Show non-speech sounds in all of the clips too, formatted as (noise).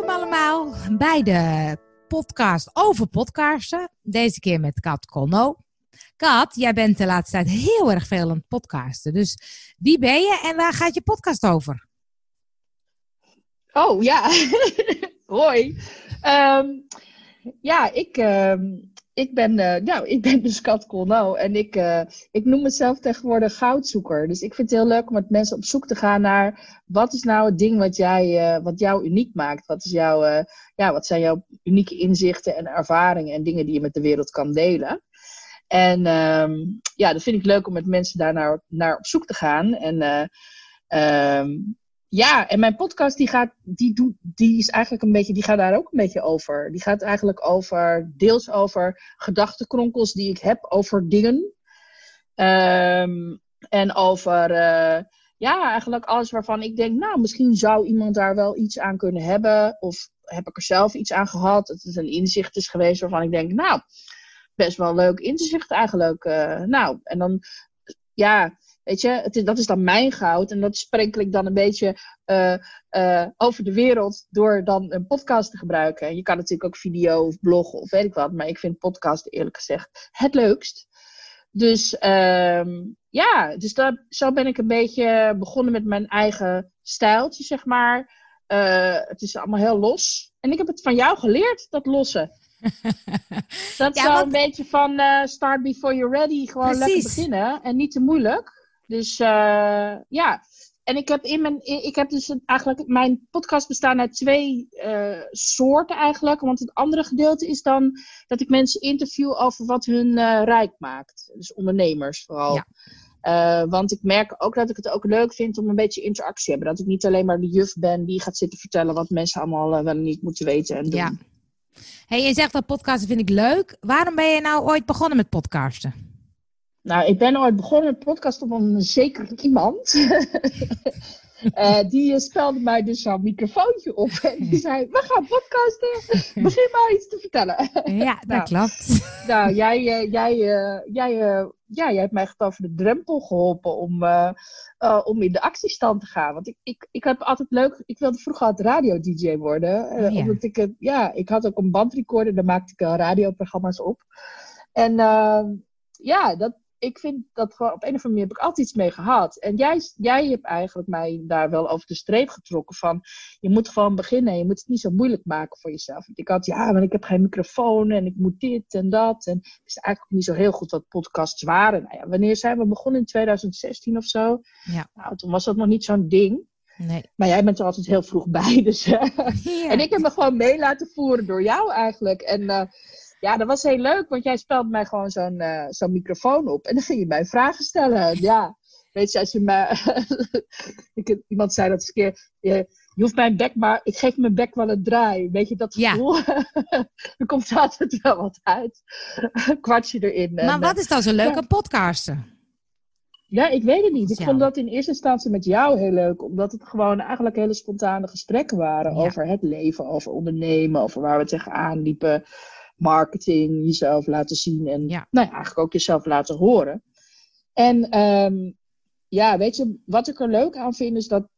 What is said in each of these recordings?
Welkom allemaal bij de podcast over podcasten. Deze keer met Kat Colno. Kat, jij bent de laatste tijd heel erg veel aan het podcasten. Dus wie ben je en waar gaat je podcast over? Oh ja, (laughs) hoi. Ehm, ja, ik, ehm, ik, ben, uh, nou, ik ben dus Kat Colno en ik, uh, ik noem mezelf tegenwoordig goudzoeker. Dus ik vind het heel leuk om met mensen op zoek te gaan naar wat is nou het ding wat, jij, uh, wat jou uniek maakt? Wat, is jouw, ja, wat zijn jouw unieke inzichten en ervaringen en dingen die je met de wereld kan delen? En um, ja, dat vind ik leuk om met mensen daar naar, naar op zoek te gaan. En um, ja, en mijn podcast die gaat, die, doet, die is eigenlijk een beetje, die gaat daar ook een beetje over. Die gaat eigenlijk over, deels over gedachtenkronkels die ik heb over dingen. Um, en over, uh, ja, eigenlijk alles waarvan ik denk, nou, misschien zou iemand daar wel iets aan kunnen hebben. Of heb ik er zelf iets aan gehad. Het is een inzicht is geweest waarvan ik denk, nou, best wel leuk inzicht eigenlijk. Uh, nou, en dan, ja, Weet je, het dat is dan mijn goud. En dat sprenkel ik dan een beetje uh, uh, over de wereld door dan een podcast te gebruiken. je kan natuurlijk ook video of bloggen of weet ik wat. Maar ik vind podcast eerlijk gezegd het leukst. Dus um, ja, dus dat, zo ben ik een beetje begonnen met mijn eigen stijltje, zeg maar. Uh, het is allemaal heel los. En ik heb het van jou geleerd, dat lossen. (laughs) dat is ja, zo een beetje van uh, start before you're ready. Gewoon Precies. lekker beginnen en niet te moeilijk. Dus uh, ja, en ik heb in mijn, ik heb dus eigenlijk, mijn podcast bestaan uit twee uh, soorten eigenlijk. Want het andere gedeelte is dan dat ik mensen interview over wat hun uh, rijk maakt. Dus ondernemers vooral. Ja. Uh, want ik merk ook dat ik het ook leuk vind om een beetje interactie te hebben. Dat ik niet alleen maar de juf ben die gaat zitten vertellen wat mensen allemaal wel niet moeten weten en doen. Ja. Hey, je zegt dat podcasten vind ik leuk. Waarom ben je nou ooit begonnen met podcasten? Nou, ik ben ooit begonnen met podcast op een zeker iemand. uh, (laughs) die uh, spelde mij dus zo'n microfoontje op. En die (laughs) zei, we gaan podcasten. Begin maar iets te vertellen. Ja, (laughs) dat nou, klopt. Nou, jij, uh, jij, jij, ja, jij hebt mij echt over de drempel geholpen om, om in de actiestand te gaan. Want ik, ik, ik heb altijd leuk, ik wilde vroeger altijd radio-dj worden. Oh, ja. Omdat ik, ja, ik had ook een bandrecorder, daar maakte ik radioprogramma's op. En ja, dat, ik vind dat gewoon op een of andere manier heb ik altijd iets mee gehad. En jij, jij hebt eigenlijk mij daar wel over de streep getrokken van je moet gewoon beginnen. Je moet het niet zo moeilijk maken voor jezelf. Want ik had ja, maar ik heb geen microfoon en ik moet dit en dat. En ik wist eigenlijk niet zo heel goed wat podcasts waren. Nou ja, wanneer zijn we begonnen? In 2016 of zo? Ja. Nou, toen was dat nog niet zo'n ding. Nee. Maar jij bent er altijd heel vroeg bij. Dus, ja. en ik heb me gewoon mee laten voeren door jou eigenlijk. En uh, ja, dat was heel leuk, want jij speelde mij gewoon zo'n uh, zo'n microfoon op. En dan ging je mij vragen stellen. Ja, weet je, als je mij... (laughs) ik, iemand zei dat eens een keer... Je, je hoeft mijn bek maar... Ik geef mijn bek wel een draai. Weet je, dat gevoel? (laughs) Ja. er komt altijd wel wat uit. een kwartje erin. Maar en, wat is dan zo leuk ja. aan podcasten? Ja, ik weet het niet. Ik ja. vond dat in eerste instantie met jou heel leuk, omdat het gewoon eigenlijk hele spontane gesprekken waren ja. over het leven, over ondernemen, over waar we tegenaan liepen marketing, jezelf laten zien en ja. nou ja, eigenlijk ook jezelf laten horen. En um, ja, weet je, wat ik er leuk aan vind is dat,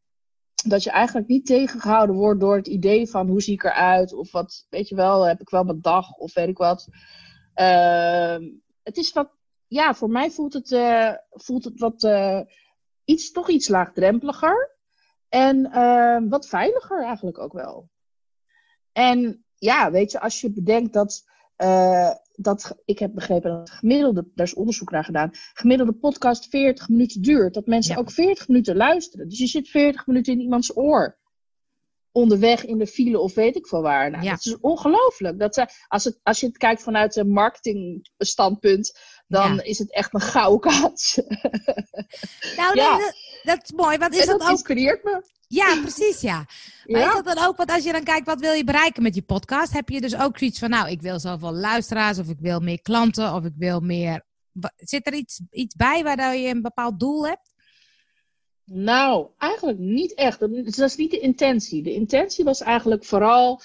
dat je eigenlijk niet tegengehouden wordt door het idee van hoe zie ik eruit of wat, weet je wel, heb ik wel mijn dag of weet ik wat. Uh, het is wat, ja, voor mij voelt het, uh, voelt het wat, uh, iets, toch iets laagdrempeliger en ehm, wat veiliger eigenlijk ook wel. En ja, weet je, als je bedenkt dat uh, dat, ik heb begrepen dat gemiddelde, daar is onderzoek naar gedaan, gemiddelde podcast 40 minuten duurt. Dat mensen ja. ook 40 minuten luisteren. Dus je zit 40 minuten in iemands oor. Onderweg in de file of weet ik veel waar. Nou, ja. Dat is ongelooflijk. Dat, als, het, als je het kijkt vanuit een marketingstandpunt, dan ja. is het echt een gouden kans. Nou, (laughs) dat, dat, is mooi. Wat is en dat, dat ook? inspireert me. Ja, precies, ja. Maar ja. is dat dan ook, want als je dan kijkt, wat wil je bereiken met je podcast? Heb je dus ook zoiets van, nou, ik wil zoveel luisteraars, of ik wil meer klanten, of ik wil meer... Zit er iets, iets bij waar je een bepaald doel hebt? Nou, eigenlijk niet echt. Dat is niet de intentie. De intentie was eigenlijk vooral,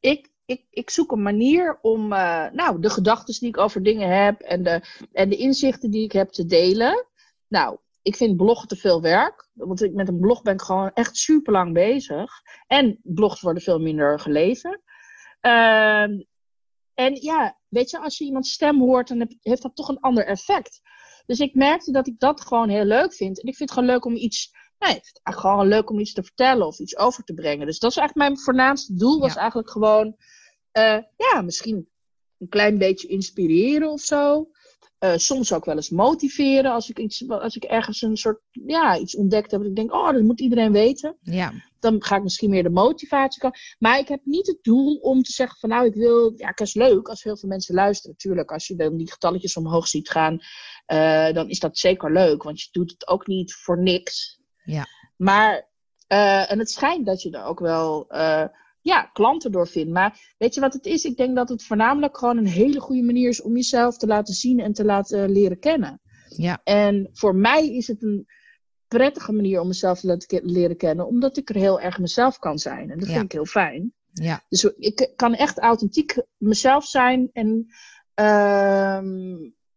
ik, ik, ik zoek een manier om uh, nou, de gedachten die ik over dingen heb en de, en de inzichten die ik heb te delen. Nou, ik vind bloggen te veel werk. Want ik, met een blog ben ik gewoon echt super lang bezig. En blogs worden veel minder gelezen. Ehm, en ja, weet je, als je iemands stem hoort, dan heeft dat toch een ander effect. Dus ik merkte dat ik dat gewoon heel leuk vind. En ik vind het gewoon leuk om iets. Nee, ik vind het gewoon leuk om iets te vertellen of iets over te brengen. Dus dat is eigenlijk mijn voornaamste doel. Was eigenlijk gewoon, uh, ja, misschien een klein beetje inspireren of zo. Uh, soms ook wel eens motiveren als ik, iets, als ik ergens een soort ja, iets ontdekt heb. Dat ik denk, oh, dat moet iedereen weten. Ja. Dan ga ik misschien meer de motivatie komen. Maar ik heb niet het doel om te zeggen van nou, ik wil. Ja, het is leuk als heel veel mensen luisteren. Natuurlijk, als je dan die getalletjes omhoog ziet gaan, uh, dan is dat zeker leuk. Want je doet het ook niet voor niks. Ja. Maar, uh, en het schijnt dat je er ook wel ja, klanten door vindt. Maar weet je wat het is? Ik denk dat het voornamelijk gewoon een hele goede manier is om jezelf te laten zien en te laten leren kennen. Ja. En voor mij is het een prettige manier om mezelf te laten leren kennen, omdat ik er heel erg mezelf kan zijn. En dat vind ik heel fijn. Ja. Dus ik kan echt authentiek mezelf zijn. En, uh,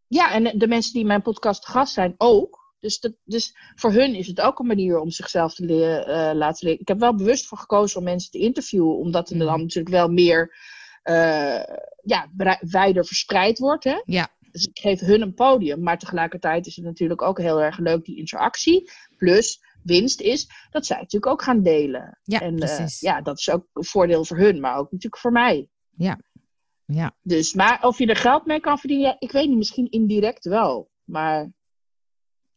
ja, en de mensen die in mijn podcast gast zijn ook. Dus, dat, dus voor hun is het ook een manier om zichzelf te leren, uh, laten leren. Ik heb wel bewust voor gekozen om mensen te interviewen, omdat er dan mhm. natuurlijk wel meer uh, ja, wijder verspreid wordt. Hè? Ja. Dus ik geef hun een podium, maar tegelijkertijd is het natuurlijk ook heel erg leuk die interactie. Plus, winst is dat zij natuurlijk ook gaan delen. Ja, en uh, ja, dat is ook een voordeel voor hun, maar ook natuurlijk voor mij. Ja. ja. Dus, maar of je er geld mee kan verdienen, ja, ik weet niet, misschien indirect wel. Maar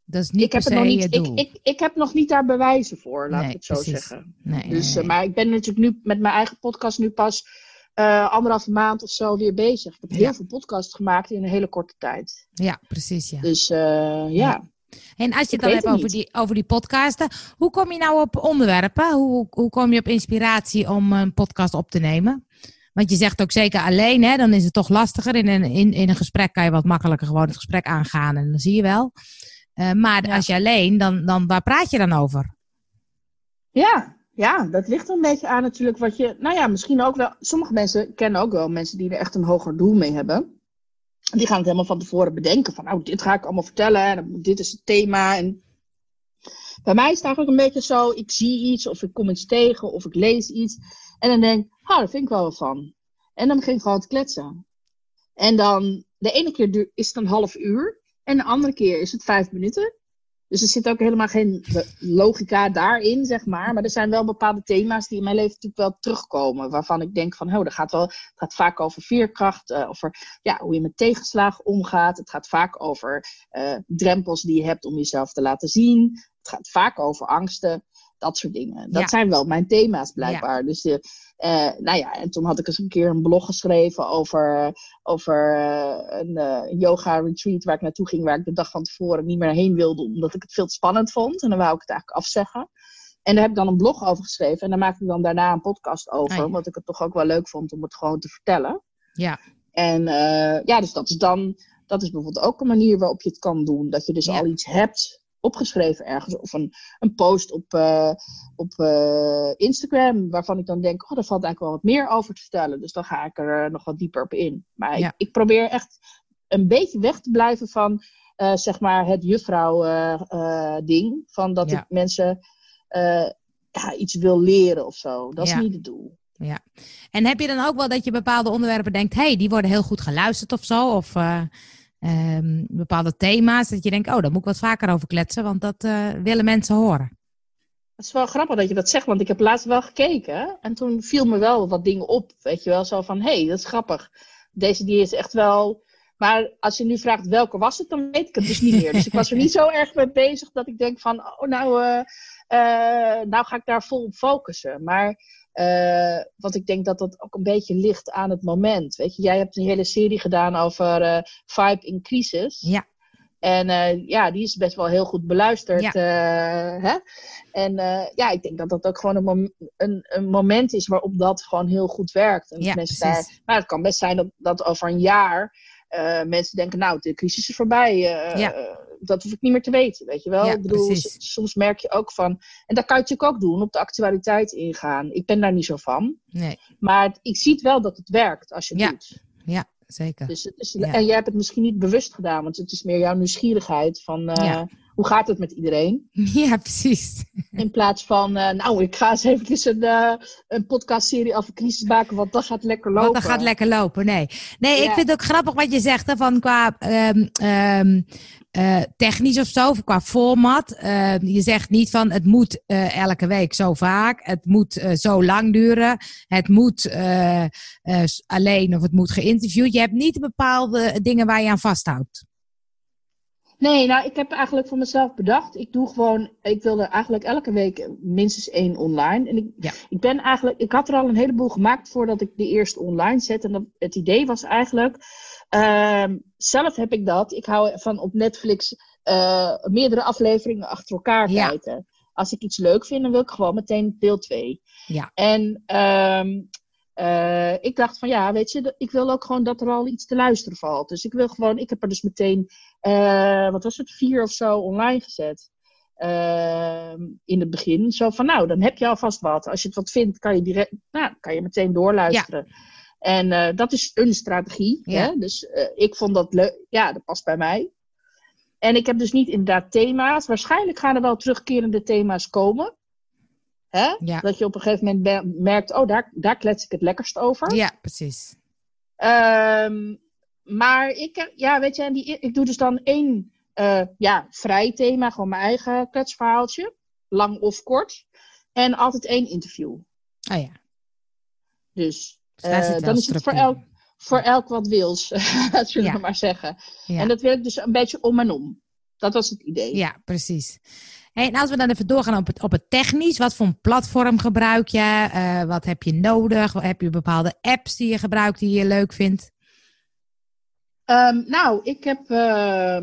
dat is niet ik heb se nog niet. Ik, ik, ik heb nog niet daar bewijzen voor, laat Nee, ik het zo precies. zeggen. Nee, Dus, nee, eh, maar ik ben natuurlijk nu met mijn eigen podcast nu pas eh anderhalve maand of zo weer bezig. Ik heb heel veel podcasts gemaakt in een hele korte tijd. Ja, precies. Ja. Dus eh, ja. En als je het dan hebt over niet. die, over die podcasten, hoe kom je nou op onderwerpen? Hoe, hoe kom je op inspiratie om een podcast op te nemen? Want je zegt ook zeker alleen, hè, dan is het toch lastiger. In een, in, in een gesprek kan je wat makkelijker gewoon het gesprek aangaan en dan zie je wel. Eh, maar Ja. als je alleen, dan, dan waar praat je dan over? Ja, ja, dat ligt er een beetje aan natuurlijk wat je... Nou ja, misschien ook wel... Sommige mensen kennen ook wel mensen die er echt een hoger doel mee hebben. Die gaan het helemaal van tevoren bedenken. Van nou, dit ga ik allemaal vertellen. En dit is het thema. En bij mij is het eigenlijk een beetje zo. Ik zie iets of ik kom iets tegen of ik lees iets. En dan denk ik, daar vind ik wel wat van. En dan begin ik gewoon te kletsen. En dan, de ene keer is het een half uur. En de andere keer is het vijf minuten. Dus er zit ook helemaal geen logica daarin, zeg maar. Maar er zijn wel bepaalde thema's die in mijn leven natuurlijk wel terugkomen. Waarvan ik denk van, oh, dat gaat wel, het gaat vaak over veerkracht. eh, over ja, hoe je met tegenslagen omgaat. Het gaat vaak over eh, drempels die je hebt om jezelf te laten zien. Het gaat vaak over angsten. Dat soort dingen. Dat Ja. zijn wel mijn thema's blijkbaar. Dus eh, eh, nou ja, en toen had ik eens een keer een blog geschreven over, over eh, een yoga retreat waar ik naartoe ging, waar ik de dag van tevoren niet meer heen wilde, omdat ik het veel te spannend vond. En dan wou ik het eigenlijk afzeggen. En daar heb ik dan een blog over geschreven. En daar maakte ik dan daarna een podcast over, Ah, omdat ik het toch ook wel leuk vond om het gewoon te vertellen. Ja, En ja, dus dat is dan, dat is bijvoorbeeld ook een manier waarop je het kan doen. Dat je dus Ja. al iets hebt opgeschreven ergens. Of een, een post op, eh, op eh, Instagram, waarvan ik dan denk, oh, daar valt eigenlijk wel wat meer over te vertellen. Dus dan ga ik er eh, nog wat dieper op in. Maar Ja. ik, ik probeer echt een beetje weg te blijven van, zeg maar, het juffrouw-ding. van dat Ja. ik mensen ja, iets wil leren of zo. Dat Ja. is niet het doel. En heb je dan ook wel dat je bepaalde onderwerpen denkt, hey, die worden heel goed geluisterd of zo? Of ehm, bepaalde thema's, dat je denkt, oh, daar moet ik wat vaker over kletsen, want dat eh, willen mensen horen. Het is wel grappig dat je dat zegt, want ik heb laatst wel gekeken. En toen viel me wel wat dingen op. Weet je wel, zo van, hé, hey, dat is grappig. Deze die is echt wel... Maar als je nu vraagt welke was het, dan weet ik het dus niet meer. Dus ik was er niet zo erg mee bezig dat ik denk van, oh, nou, eh, eh, nou ga ik daar vol op focussen. Maar, eh, want ik denk dat dat ook een beetje ligt aan het moment. Weet je, jij hebt een hele serie gedaan over eh, Vibe in Crisis. Ja. En eh, ja, die is best wel heel goed beluisterd. Ja. hè? En ja, ik denk dat dat ook gewoon een, mom- een, een moment is waarop dat gewoon heel goed werkt. En Ja, mensen daar, maar het kan best zijn dat, dat over een jaar mensen denken, nou, de crisis is voorbij. Ja. Dat hoef ik niet meer te weten, weet je wel. Ja, ik bedoel, precies. soms merk je ook van... En dat kan je natuurlijk ook doen, op de actualiteit ingaan. Ik ben daar niet zo van. Nee, Maar ik zie het wel dat het werkt als je het Ja. doet. ja, zeker. Dus het is, Ja. En jij hebt het misschien niet bewust gedaan, want het is meer jouw nieuwsgierigheid van... eh, Ja. Hoe gaat het met iedereen? (laughs) Ja, precies. In plaats van, uh, nou, ik ga eens even een, uh, een podcastserie over crisis maken, want dat gaat lekker lopen. Want dat gaat lekker lopen, nee. Nee, ik vind het ook grappig wat je zegt, hè, van qua um, um, uh, technisch of zo, qua format. Ehm, je zegt niet van, het moet elke week zo vaak, het moet zo lang duren, het moet alleen of het moet geïnterviewd. Je hebt niet bepaalde dingen waar je aan vasthoudt. Nee, nou, ik heb eigenlijk voor mezelf bedacht. Ik doe gewoon, ik wilde eigenlijk elke week minstens één online. En ik, ja. ik ben eigenlijk, ik had er al een heleboel gemaakt voordat ik de eerste online zette. En dat, het idee was eigenlijk, uh, zelf heb ik dat. Ik hou van op Netflix uh, meerdere afleveringen achter elkaar ja. kijken. Als ik iets leuk vind, dan wil ik gewoon meteen deel 2. Ja. En um, uh, ik dacht van ja, weet je, ik wil ook gewoon dat er al iets te luisteren valt. Dus ik wil gewoon, ik heb er dus meteen, uh, wat was het, vier of zo online gezet. Uh, in het begin. Zo van nou, dan heb je alvast wat. Als je het wat vindt, kan je, direct, nou, kan je meteen doorluisteren. Ja. En dat is een strategie. Ja. Hè? Dus ik vond dat leuk. Ja, dat past bij mij. En ik heb dus niet inderdaad thema's. Waarschijnlijk gaan er wel terugkerende thema's komen. Hè? Ja. Dat je op een gegeven moment merkt, oh, daar, daar klets ik het lekkerst over. Ja, precies. Um, maar ik, ja, weet je, die, ik doe dus dan één uh, ja, vrij thema, gewoon mijn eigen kletsverhaaltje, lang of kort. En altijd één interview. Oh ja. Dus uh, dan is het voor elk, voor elk wat wils, (laughs) zullen ja. we maar zeggen. Ja. En dat werkt dus een beetje om en om. Dat was het idee. Ja, precies. Hey, en als we dan even doorgaan op het, op het technisch, wat voor een platform gebruik je? Uh, wat heb je nodig? Heb je bepaalde apps die je gebruikt die je leuk vindt? Um, nou, ik heb, uh,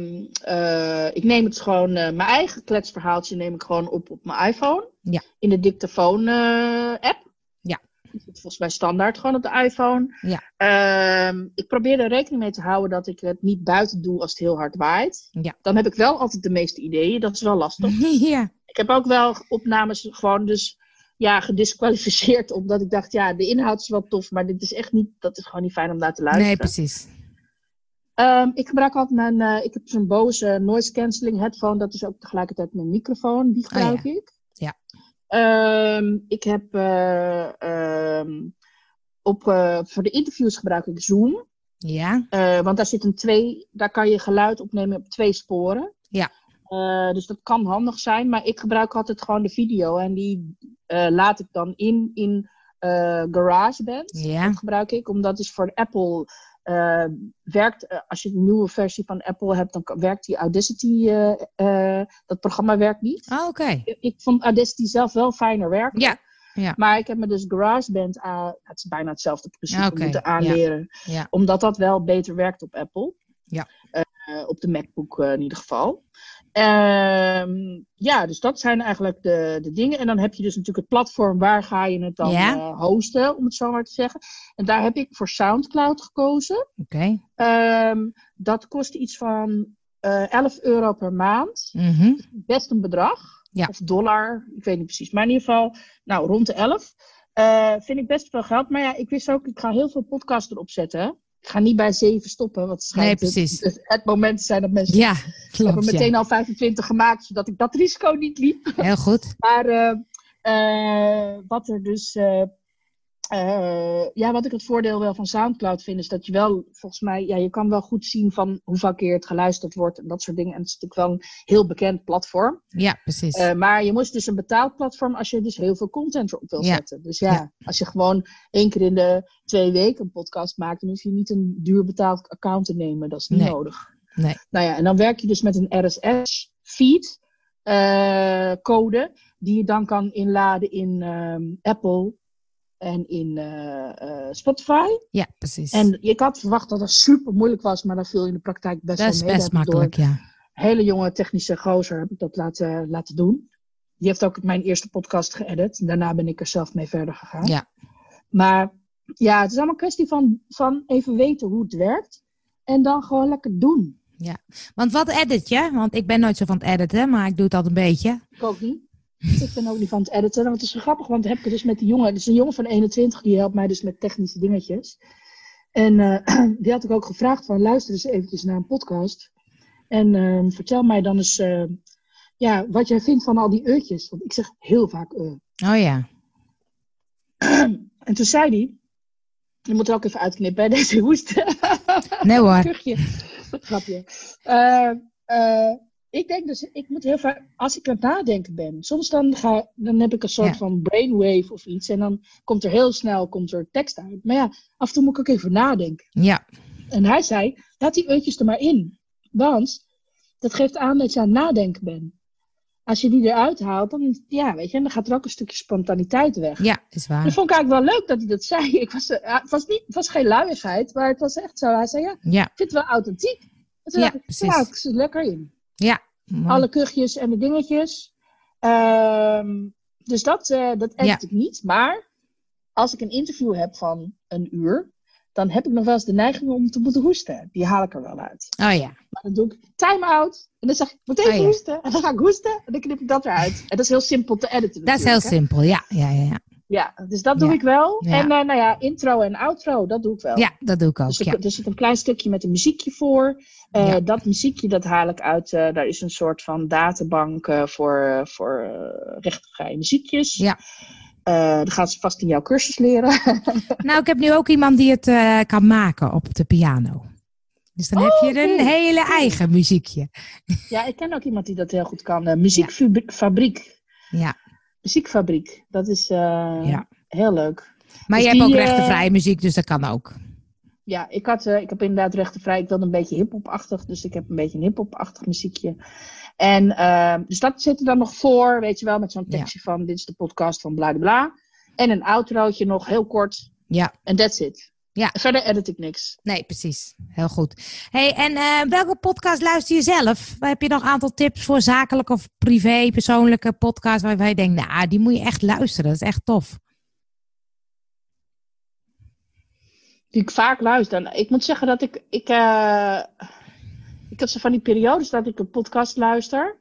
uh, ik neem het gewoon, uh, mijn eigen kletsverhaaltje neem ik gewoon op op mijn iPhone. Ja. In de dictafoon app. Zit volgens mij standaard gewoon op de iPhone. Ja. Um, ik probeer er rekening mee te houden dat ik het niet buiten doe als het heel hard waait. Ja. Dan heb ik wel altijd de meeste ideeën, dat is wel lastig. (laughs) ja. Ik heb ook wel opnames gewoon dus ja, gedisqualificeerd. (laughs) Omdat ik dacht, ja, de inhoud is wel tof, maar dit is echt niet, dat is gewoon niet fijn om naar te luisteren. Nee, precies. Um, ik gebruik altijd mijn, uh, ik heb zo'n Bose noise cancelling headphone. Dat is ook tegelijkertijd mijn microfoon. Die gebruik oh, ja. ik. Ja. Um, ik heb uh, um, op, uh, voor de interviews gebruik ik Zoom. Ja. want daar zit een twee, daar kan je geluid opnemen op twee sporen. Ja. dus dat kan handig zijn. Maar ik gebruik altijd gewoon de video. En die laat ik dan in, in GarageBand. Ja. Dat gebruik ik. Omdat is voor Apple uh, werkt, uh, als je een nieuwe versie van Apple hebt, dan werkt die Audacity, uh, dat programma werkt niet. Ah, oké. Okay. Ik, ik, vond Audacity zelf wel fijner werken. Ja. ja. Maar ik heb me dus GarageBand, het is bijna hetzelfde principe, okay. moeten aanleren. Ja. Ja. Omdat dat wel beter werkt op Apple. Ja. op de MacBook in ieder geval. Um, ja, dus dat zijn eigenlijk de, de dingen. En dan heb je dus natuurlijk het platform waar ga je het dan ja. uh, hosten, om het zo maar te zeggen. En daar heb ik voor SoundCloud gekozen. Oké. Okay. Um, dat kost iets van uh, 11 euro per maand. Mm -hmm. Best een bedrag. Ja. Of dollar, ik weet niet precies. Maar in ieder geval, nou, rond de 11. Uh, vind ik best veel geld. Maar ja, ik wist ook, ik ga heel veel podcasts erop zetten. Ik ga niet bij zeven stoppen, want het schijnt nee, precies. Het, het, moment zijn dat mensen... Ja, klopt. Ik heb er meteen ja. al 25 gemaakt, zodat ik dat risico niet liep. Heel goed. (laughs) maar uh, uh, wat er dus... Uh, ja, wat ik het voordeel wel van Soundcloud vind, is dat je wel, volgens mij, ja, je kan wel goed zien van hoeveel keer het geluisterd wordt en dat soort dingen. En het is natuurlijk wel een heel bekend platform. Ja, precies. maar je moet dus een betaald platform als je dus heel veel content erop wil ja. zetten. Dus ja, Ja. als je gewoon één keer in de twee weken een podcast maakt, dan hoef je niet een duur betaald account te nemen. Dat is niet Nee. nodig. Nee. Nou ja, en dan werk je dus met een RSS-feed eh, code, die je dan kan inladen in ehm, Apple en in eh, eh, Spotify. Ja, precies. En ik had verwacht dat dat super moeilijk was, maar dat viel in de praktijk best wel mee. best Dat makkelijk, ja. hele jonge technische gozer heb ik dat laten, laten doen. Die heeft ook mijn eerste podcast geëdit. Daarna ben ik er zelf mee verder gegaan. Ja. Maar ja, het is allemaal een kwestie van, van even weten hoe het werkt. En dan gewoon lekker doen. Want wat edit je? Want ik ben nooit zo van het editen, maar ik doe het altijd een beetje. Ik ook niet. Ik ben ook niet van het editen. Want het is zo grappig, want dan heb ik dus met die jongen. Het is een jongen van 21, die helpt mij dus met technische dingetjes. En uh, (clears throat) die had ik ook gevraagd van luister eens eventjes naar een podcast. En uh, vertel mij dan eens uh, ja, wat jij vindt van al die eutjes. Want ik zeg heel vaak uh. Oh ja. (clears throat) En toen zei hij, je moet er ook even uitknippen, hè, (laughs) deze hoest. Nee hoor. Kuchje. Grapje. Ik denk dus, ik moet heel vaak, als ik aan het nadenken ben, soms dan, ga, dan heb ik een soort Ja. van brainwave of iets. En dan komt er heel snel komt er tekst uit. Maar ja, af en toe moet ik ook even nadenken. Ja, En hij zei, laat die eutjes er maar in. Want dat geeft aan dat je aan het nadenken bent. Als je die eruit haalt, dan, ja, weet je, dan gaat er ook een stukje spontaniteit weg. ja, is Dat waar. vond ik eigenlijk wel leuk dat hij dat zei. (laughs) Ik was, eh, het, was niet, het was geen luiigheid, maar het was echt zo. Hij zei, ja, ik Ja, vind het wel authentiek. En toen Ja, dacht ik, precies. Ja, ik lekker in. Ja. Mooi. Alle kuchjes en de dingetjes. Ehm, dus dat, eh, dat edit Ja. ik niet. Maar als ik een interview heb van een uur, dan heb ik nog wel eens de neiging om te moeten hoesten. Die haal ik er wel uit. Oh ja. Maar dan doe ik time-out. En dan zeg ik, even Oh ja. hoesten. En dan ga ik hoesten. En dan knip ik dat eruit. En dat is heel simpel te editen Dat is heel hè. simpel. Ja, ja, ja. Ja, Ja, dus dat doe Ja. ik wel. Ja. En eh, nou ja, intro en outro, dat doe ik wel. ja dat doe ik ook. Dus er, Ja. er zit een klein stukje met een muziekje voor. Eh. Dat muziekje dat haal ik uit. eh, daar is een soort van databank voor, voor muziekjes. Ja. Dat gaan ze vast in jouw cursus leren. (laughs) Nou, ik heb nu ook iemand die het kan maken op de piano. Dus dan heb je oké. een hele eigen muziekje. ja, ik ken ook iemand die dat heel goed kan. Muziekfabriek. Ja, Muziekfabriek. Dat is eh, Ja. heel leuk. maar Dus je hebt ook die, eh, rechtenvrije muziek, dus dat kan ook. Ja, ik, had, eh, ik heb inderdaad rechtenvrij. Ik wilde een beetje hip-hop-achtig. Dus ik heb een beetje een hip-hop-achtig muziekje. En dus dat zit er dan nog voor. Weet je wel, met zo'n Ja. tekstje van: Dit is de podcast van bla bla bla. En een outrootje nog heel kort. Ja, En that's it. Ja. Verder edit ik niks. nee, precies. Heel goed. Hey, en eh, welke podcast luister je zelf? Heb je nog een aantal tips voor zakelijke of privé, persoonlijke podcast waarvan je denkt, nou, die moet je echt luisteren. Dat is echt tof. Die ik vaak luister. Ik moet zeggen dat ik. Ik, eh, ik heb zo van die periodes dat ik een podcast luister.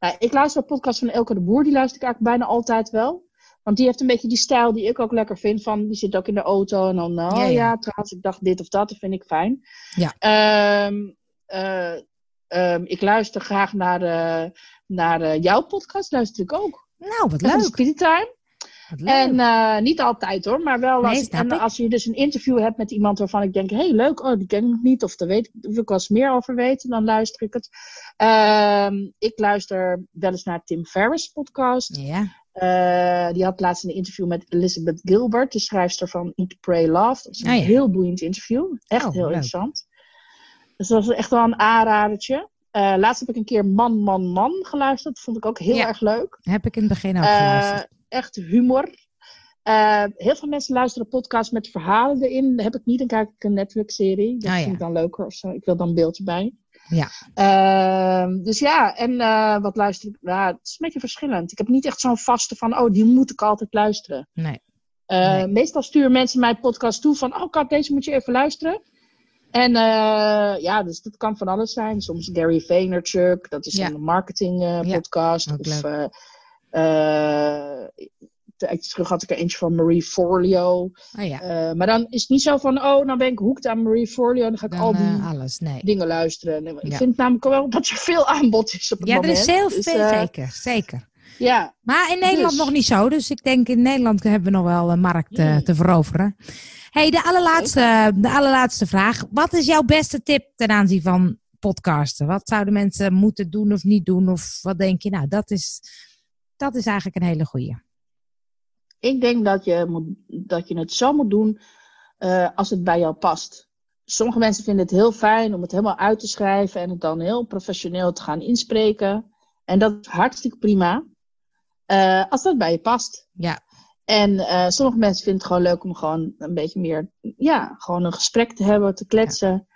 Nou, ik luister een podcast van Elke de Boer. Die luister ik eigenlijk bijna altijd wel. Want die heeft een beetje die stijl die ik ook lekker vind. Van, die zit ook in de auto. En dan, oh Ja, ja, ja. trouwens, ik dacht dit of dat. Dat vind ik fijn. Ja. Ehm, eh, ehm, ik luister graag naar, eh, naar eh, jouw podcast. Luister ik ook. Nou, wat leuk. Speedy Time. En niet altijd hoor, maar wel als, en als je dus een interview hebt met iemand waarvan ik denk, hey leuk, oh die ken ik niet, of daar weet ik wel eens meer over weten, dan luister ik het. Ehm, ik luister wel eens naar Tim Ferriss podcast. ja, Eh, die had laatst een interview met Elizabeth Gilbert, de schrijfster van Eat, Pray, Love. Dat is een ja. heel boeiend interview, echt Oh, heel leuk. interessant. Dus dat is echt wel een aanradertje. Eh, laatst heb ik een keer Man, Man, Man geluisterd. Dat vond ik ook heel Ja. erg leuk. heb ik in het begin ook Eh, geluisterd. echt humor. Heel veel mensen luisteren podcasts met verhalen erin. Dat heb ik niet, dan kijk ik een Netflix-serie. Dat Ah, vind ja. ik dan leuker of zo. Ik wil dan een beeldje bij. Ja. Ehm, dus ja, en eh, wat luister ik? Ja, het is een beetje verschillend. Ik heb niet echt zo'n vaste van, oh, die moet ik altijd luisteren. Nee. Eh, Nee. Meestal sturen mensen mijn podcast toe van, oh Kat, deze moet je even luisteren. En eh, ja, dus dat kan van alles zijn. Soms Gary Vaynerchuk, dat is Ja. een marketing Ja, podcast. of eh, tijdje terug had ik er eentje van Marie Forleo. Oh ja, Eh, maar dan is het niet zo van, oh, nou ben ik hoekt aan Marie Forleo. Dan ga ik dan al die eh, alles. Nee. dingen luisteren. Ik Ja. vind namelijk wel dat er veel aanbod is op het Ja, er moment. is heel Dus, veel, eh, zeker, zeker. Ja, Maar in Nederland Dus. nog niet zo. Dus ik denk in Nederland hebben we nog wel een markt Hmm. te veroveren. hey, de allerlaatste, de allerlaatste vraag. Wat is jouw beste tip ten aanzien van podcasten? Wat zouden mensen moeten doen of niet doen? Of wat denk je? Nou, dat is, dat is eigenlijk een hele goeie. Ik denk dat je, moet, dat je het zo moet doen eh, als het bij jou past. Sommige mensen vinden het heel fijn om het helemaal uit te schrijven en het dan heel professioneel te gaan inspreken. En dat is hartstikke prima. eh, als dat bij je past. Ja, En eh, sommige mensen vinden het gewoon leuk om gewoon een beetje meer, ja, gewoon een gesprek te hebben, te kletsen.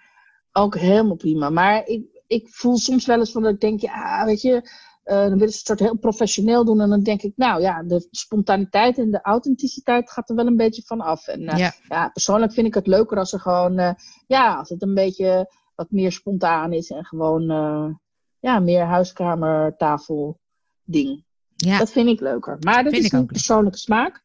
Ook helemaal prima. Maar ik, ik voel soms wel eens van dat ik denk, ja, weet je, dan willen ze het soort heel professioneel doen. En dan denk ik, nou ja, de spontaniteit en de authenticiteit gaat er wel een beetje van af. En eh, ja, ja, persoonlijk vind ik het leuker als er gewoon, eh, ja, als het een beetje wat meer spontaan is en gewoon, eh, ja, meer huiskamertafel ding. ja. Dat vind ik leuker. Maar dat Vind is een persoonlijke smaak.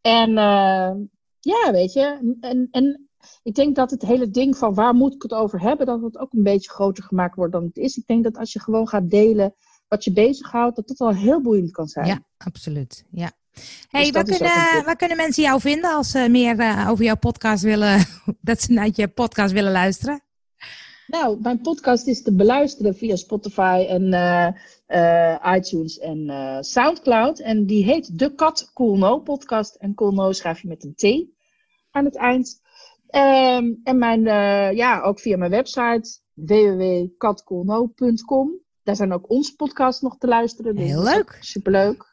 En eh, ja, weet je. En, en ik denk dat het hele ding van waar moet ik het over hebben, dat het ook een beetje groter gemaakt wordt dan het is. Ik denk dat als je gewoon gaat delen wat je bezighoudt, dat dat al heel boeiend kan zijn. Ja, absoluut. Ja. Hey, Dus waar, kunnen, waar kunnen mensen jou vinden als ze meer eh, over jouw podcast willen, (laughs) dat ze naar je podcast willen luisteren? Nou, mijn podcast is te beluisteren via Spotify en eh, eh, iTunes en Soundcloud. En die heet De Kat Cool No podcast. En Cool No schrijf je met een T aan het eind. Ehm, en mijn, ja, ook via mijn website www.katcoolno.com. Daar zijn ook onze podcasts nog te luisteren. dus Heel leuk. Superleuk.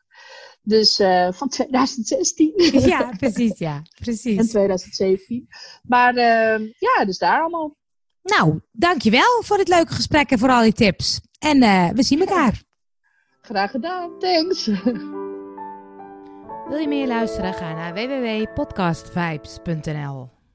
Dus eh, van 2016 Ja, precies, ja, en precies. 2017. Maar ehm, ja, dus daar allemaal. Nou, dankjewel voor dit leuke gesprek en voor al die tips. En eh, we zien elkaar. Graag gedaan. Thanks. Wil je meer luisteren? Ga naar www.podcastvibes.nl